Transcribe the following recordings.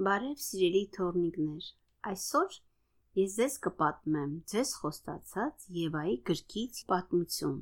Բարև սիրելի թորնիկներ, այսօր ես ձեզ կպատմեմ ձեզ խոստացած Եվայի գրքից պատմություն։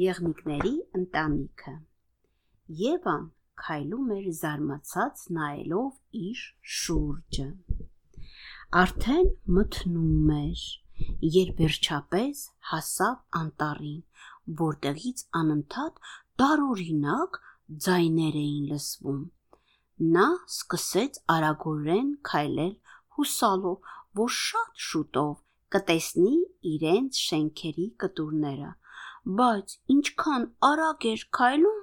Եղնիկների ընտանիքը։ Եվան քայլում էր զարմացած նայելով իր շուրջը։ Արդեն մթնում էր, երբ վերջապես հասավ անտառին, որտեղից անընդհատ տարօրինակ ձայներ էին լսվում Նա սկսեց արագորեն քայլել, հուսալով, որ շատ շուտով կտեսնի իրենց շենքերի կտուրները, բայց ինչքան արագ էր քայլում,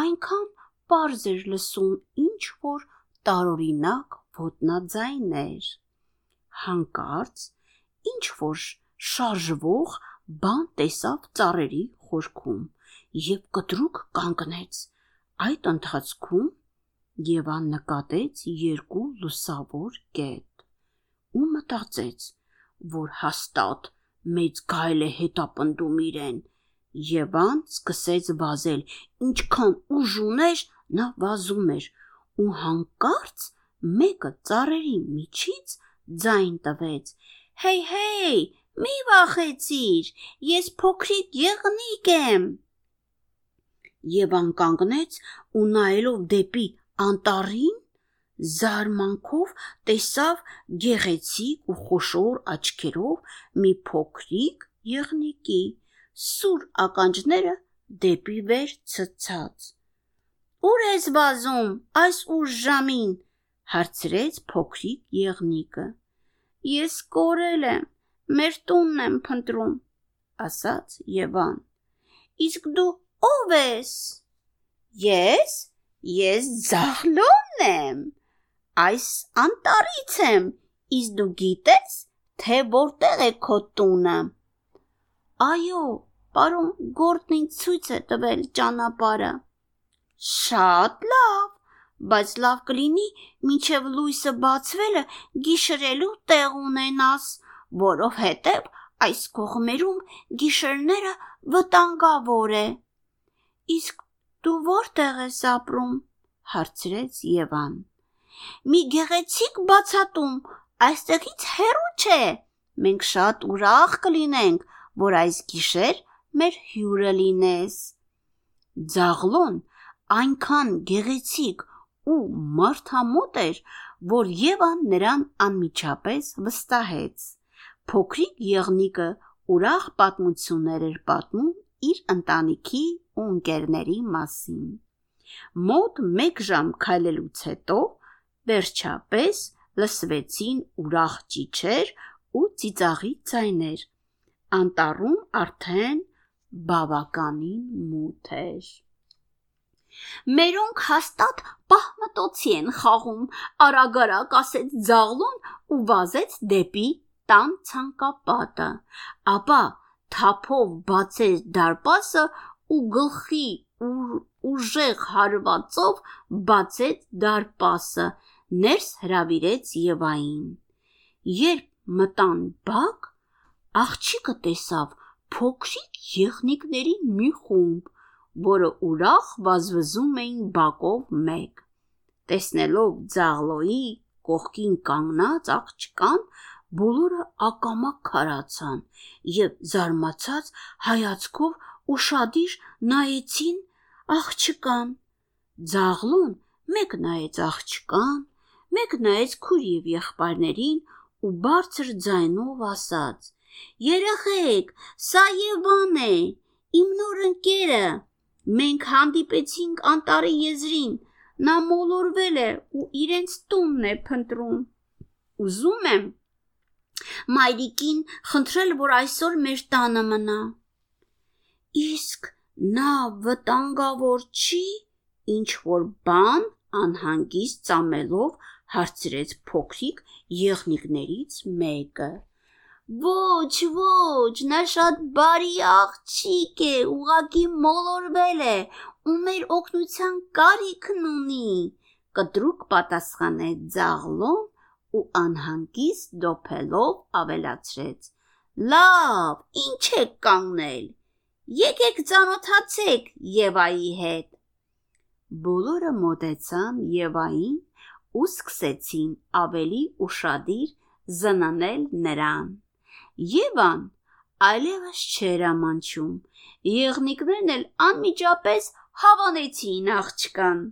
այնքան པարզ էր լսում ինչ որ տարօրինակ ոտնաձայներ։ Հանկարծ ինչ որ շարժվող բան տեսավ ծառերի խորքում եւ կտրուկ կանգնեց։ Այդ ընթացքում Եվան նկատեց երկու լուսավոր կետ ու մտածեց, որ հաստատ մեծ գայլ է հետապնդում իրեն։ Եվան սկսեց վազել, ինչքան ուժ ուներ, նա վազում էր, ու հանկարծ մեկը ծառերի միջից ձայն տվեց. «Հեյ, հեյ, մի վախեցիր, ես փոքրիկ եղնիկ եմ»։ Եվան կանգնեց ու նայելով դեպի անտառին զարմանքով տեսավ գեղեցիկ ու խոշոր աչքերով մի փոքրիկ եղնիկի սուր ականջները դեպի վեր ցցած։ Ուր ես վազում այս ուշ ժամին, հարցրեց փոքրիկ եղնիկը։ Ես կորել եմ, մեր տունն եմ փնտրում, ասաց Եվան։ Իսկ դու ով ես։ Ես Ես Զախլոնն եմ։ Այս անտառից եմ։ Իսկ դու գիտես, թե որտեղ է քո տունը։ Այո, պարոն Գորտն ինձ ցույց է տվել ճանապարհը։ Շատ լավ, բայց լավ կլինի, մինչև լույսը բացվելը գիշերելու տեղ ունենաս, որովհետև այս կողմերում գիշերները վտանգավոր է։ Իսկ Դու որտեղ ես ապրում, հարցրեց Եվան։ Մի գեղեցիկ բացատում, այստեղից հեռու չէ։ Մենք շատ ուրախ կլինենք, որ այս գիշեր մեր հյուրը լինես։ Ձաղլոն այնքան գեղեցիկ ու մարդամոտ էր, որ Եվան նրան անմիջապես վստահեց։ Փոքրիկ եղնիկը ուրախ պատմություններ էր պատմում իր ընտանիքի ու ընկերների մասին։ Մոտ 1 ժամ քայլելուց հետո վերջապես լսվեցին ուրախ ճիչեր ու ծիծաղի ձայներ։ Անտառում արդեն բավականին մութ էր։ Մերոնք հաստատ պահմտոցի են խաղում, արագ-արագ ասեց Զաղլուն ու վազեց դեպի տան ցանկապատը։ Ապա թափով բացեց դարպասը ու գլխի ուժեղ հարվածով բացեց դարպասը, ներս հravirեց Եվային։ Երբ մտան բակ, աղջիկը տեսավ փոքրիկ եղնիկների մի խումբ, որը ուրախ վազվզում էին բակով մեկ։ Տեսնելով Ձաղլոյի կողքին կանգնած աղջկան, Բոլորը ակամա քարացան եւ զարմացած հայացքով ուրشادիր նայեցին աղջկան։ Ձաղլուն մեկ նայեց աղջկան, մեկ նայեց քուր եւ եղբայրներին ու բարձր ձայնով ասաց. Երեխեք, սա Եվան է, իմ նոր ընկերը։ Մենք հանդիպեցինք անտարի եզրին, նա մոլորվել է ու իրենց տունն է փնտրում։ Ուզում եմ Մայրիկին խնդրել, որ այսօր մեր տանը մնա։ Իսկ նա վտանգավոր չի, ինչ որ բան անհանգիստ ծամելով հարցրեց փոքրիկ եղնիկներից մեկը։ Ոչ, ոչ, նա շատ բարի աղջիկ է, ուղակի մոլորվել է, ու մեր օգնության կարիքն ունի, կտրուկ պատասխանեց Ձաղլոն ու անհանգիստ դոփելով ավելացրեց. Լավ, ինչ եք կանգնել։ Եկեք ծանոթացեք Եվայի հետ։ Բոլորը մոտեցան Եվային ու սկսեցին ավելի ուշադիր զննել նրան։ Եվան այլևս չէր ամանչում։ Եղնիկներն էլ անմիջապես հավանեցին աղջկան։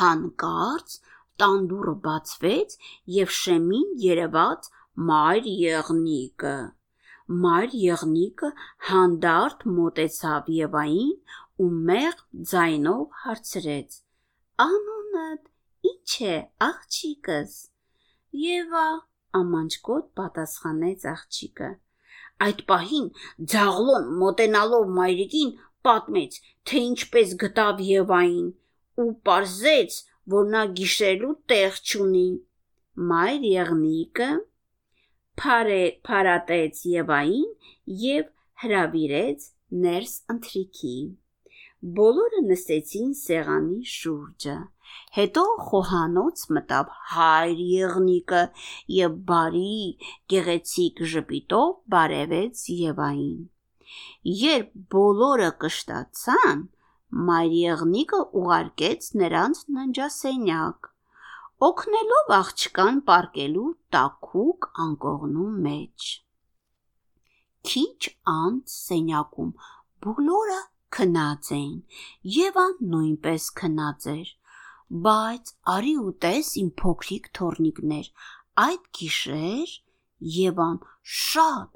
Հանկարծ տան դուռը բացվեց եւ շեմին երևաց մայր եղնիկը։ Մայր եղնիկը հանդարտ մոտեցավ Եվային ու մեղմ ձայնով հարցրեց. Անունդ ի՞նչ է, աղջիկս։ Եվա ամանջկոտ պատասխանեց աղջիկը։ Այդ պահին Ձաղլոն մոտենալով մայրիկին պատմեց, թե ինչպես գտավ Եվային ու parzեց, որ նա գիշերելու տեղ չունի։ Մայր եղնիկը փարե փարատեց Եվային եւ հրավիրեց ներս ընթրիքի։ Բոլորը նստեցին սեղանի շուրջը։ Հետո խոհանոց մտավ հայր եղնիկը եւ բարի գեղեցիկ ժպիտով բարևեց Եվային։ Երբ բոլորը կշտացան, մայր եղնիկը ուղարկեց նրանց ննջասենյակ, օգնելով աղջկան պարկելու տակուկ անկողնու մեջ։ Քիչ անց սենյակում բոլորը քնած էին, Եվան նույնպես քնած էր։ Բայց արի ու տես իմ փոքրիկ թորնիկներ, այդ գիշեր Եվան շատ,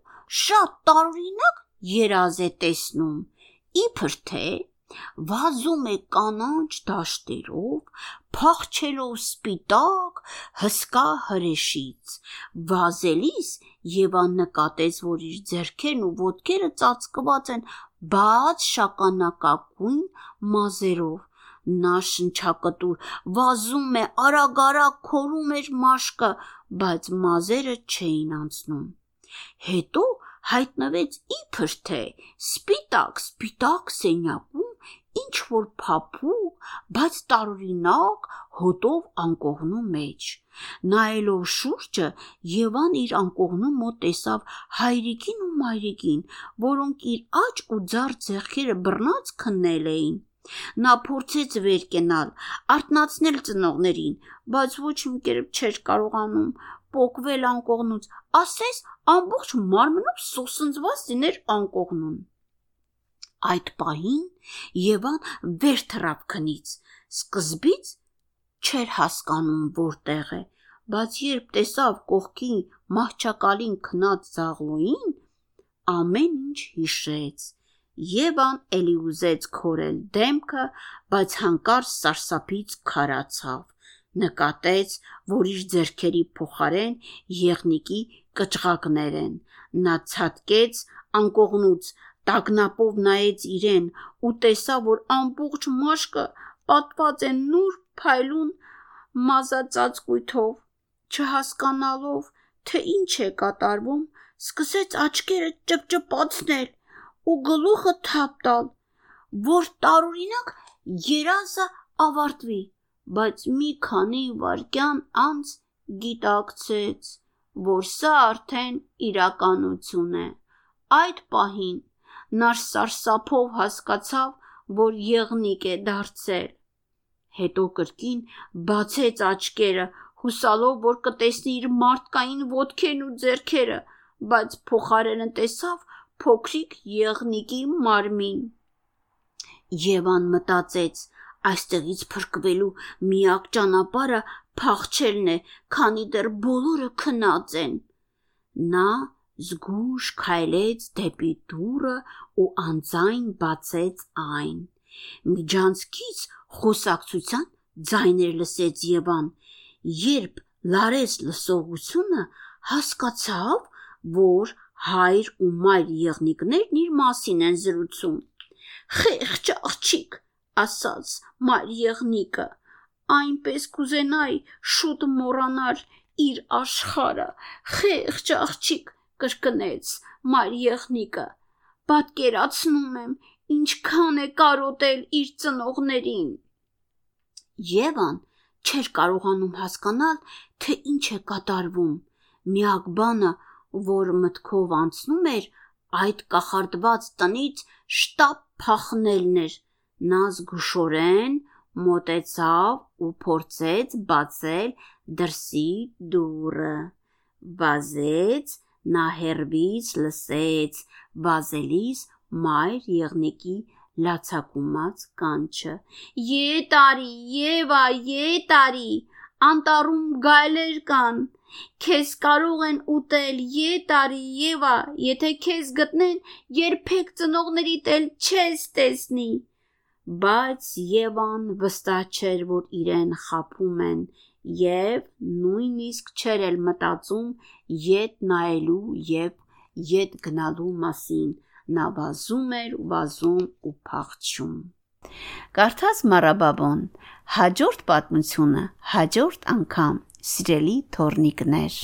շատ տարօրինակ երազ է տեսնում։ Իբր թե վազում է կանաչ դաշտերով, փախչելով սպիտակ հսկա հրեշից։ Վազելիս Եվան նկատեց, որ իր ձեռքերն ու ոտքերը ծածկված են բաց շագանակագույն մազերով։ Նա շնչակտուր. Վազում է, արագ-արագ քորում էր մաշկը, բայց մազերը չէին անցնում։ Հետո հայտնվեց իբր թե սպիտակ-սպիտակ սենյակում ինչ որ փափուկ, բայց տարօրինակ հոտով անկողնու մեջ։ Նայելով շուրջը, Եվան իր անկողնու մոտ տեսավ հայրիկին ու մայրիկին, որոնք իր աջ ու ձար ձեռքերը բռնած քննել էին։ Նա փորձեց վեր կենալ, արթնացնել ծնողներին, բայց ոչ մի կերպ չէր կարողանում պոկվել անկողնուց, ասես ամբողջ մարմնով սոսնձված լիներ անկողնուն։ Այդ պահին Եվան վեր թռավ քնից։ Սկզբից չէր հասկանում որտեղ է, բայց երբ տեսավ կողքի մահճակալին քնած Զաղլոին, ամեն ինչ հիշեց։ Եվան էլի ուզեց քորել դեմքը, բայց հանկարծ սարսափից քարացավ։ Նկատեց, որ իր ձեռքերի փոխարեն եղնիկի կճղակներ են։ Նա ցածկեց անկողնուց, տագնապով նայեց իրեն ու տեսավ, որ ամբողջ մաշկը պատված է նուրբ փայլուն մազածածկույթով։ Չհասկանալով, թե ինչ է կատարվում, սկսեց աչքերը ճպճպացնել ու գլուխը թափ տալ, որ տարօրինակ երազը ավարտվի, բայց մի քանի վայրկյան անց գիտակցեց, որ սա արդեն իրականություն է։ Այդ պահին նա սարսափով հասկացավ, որ եղնիկ է դարձել։ Հետո կրկին բացեց աչքերը, հուսալով, որ կտեսնի իր մարդկային ոտքերն ու ձեռքերը, բայց փոխարենը տեսավ փոքրիկ եղնիկի մարմին։ Եվան մտածեց. այստեղից փրկվելու միակ ճանապարհը փախչելն է, քանի դեռ բոլորը քնած են։ Նա զգուշ քայլեց դեպի դուռը ու անձայն բացեց այն։ Միջանցքից խոսակցության ձայներ լսեց Եվան, երբ լարեց լսողությունը, հասկացավ, որ հայր ու մայր եղնիկներն իր մասին են զրուցում։ Խեղճ աղջիկ, ասաց մայր եղնիկը, այնպես կուզենայի շուտ մոռանալ իր աշխարը։ Խեղճ աղջիկ, կրկնեց մայր եղնիկը։ Պատկերացնում եմ, ինչքան է կարոտել իր ծնողներին։ Եվան չէր կարողանում հասկանալ, թե ինչ է կատարվում։ Միակ բանը, որ մտքով անցնում էր, այդ կախարդված տնից շտապ փախնելն էր։ Նա զգուշորեն մոտեցավ ու փորձեց բացել դրսի դուռը։ Վազեց, նա հերվից լսեց վազելիս մայր եղնիկի լացակումած կանչը. Ե տարի, Եվա, ե տարի, անտառում գայլեր կան, քեզ կարող են ուտել, ե տարի, Եվա, եթե քեզ գտնեն, երբեք ծնողներիդ էլ չես տեսնի։ Բայց Եվան վստահ չէր, որ իրեն խաբում են, եւ նույնիսկ չէր էլ մտածում ետ նայելու եւ ետ գնալու մասին։ Նա վազում էր ու վազում ու փախչում։ Կարդաց Մարաբաբոն հաջորդ պատմությունը հաջորդ անգամ սիրելի թորնիկներ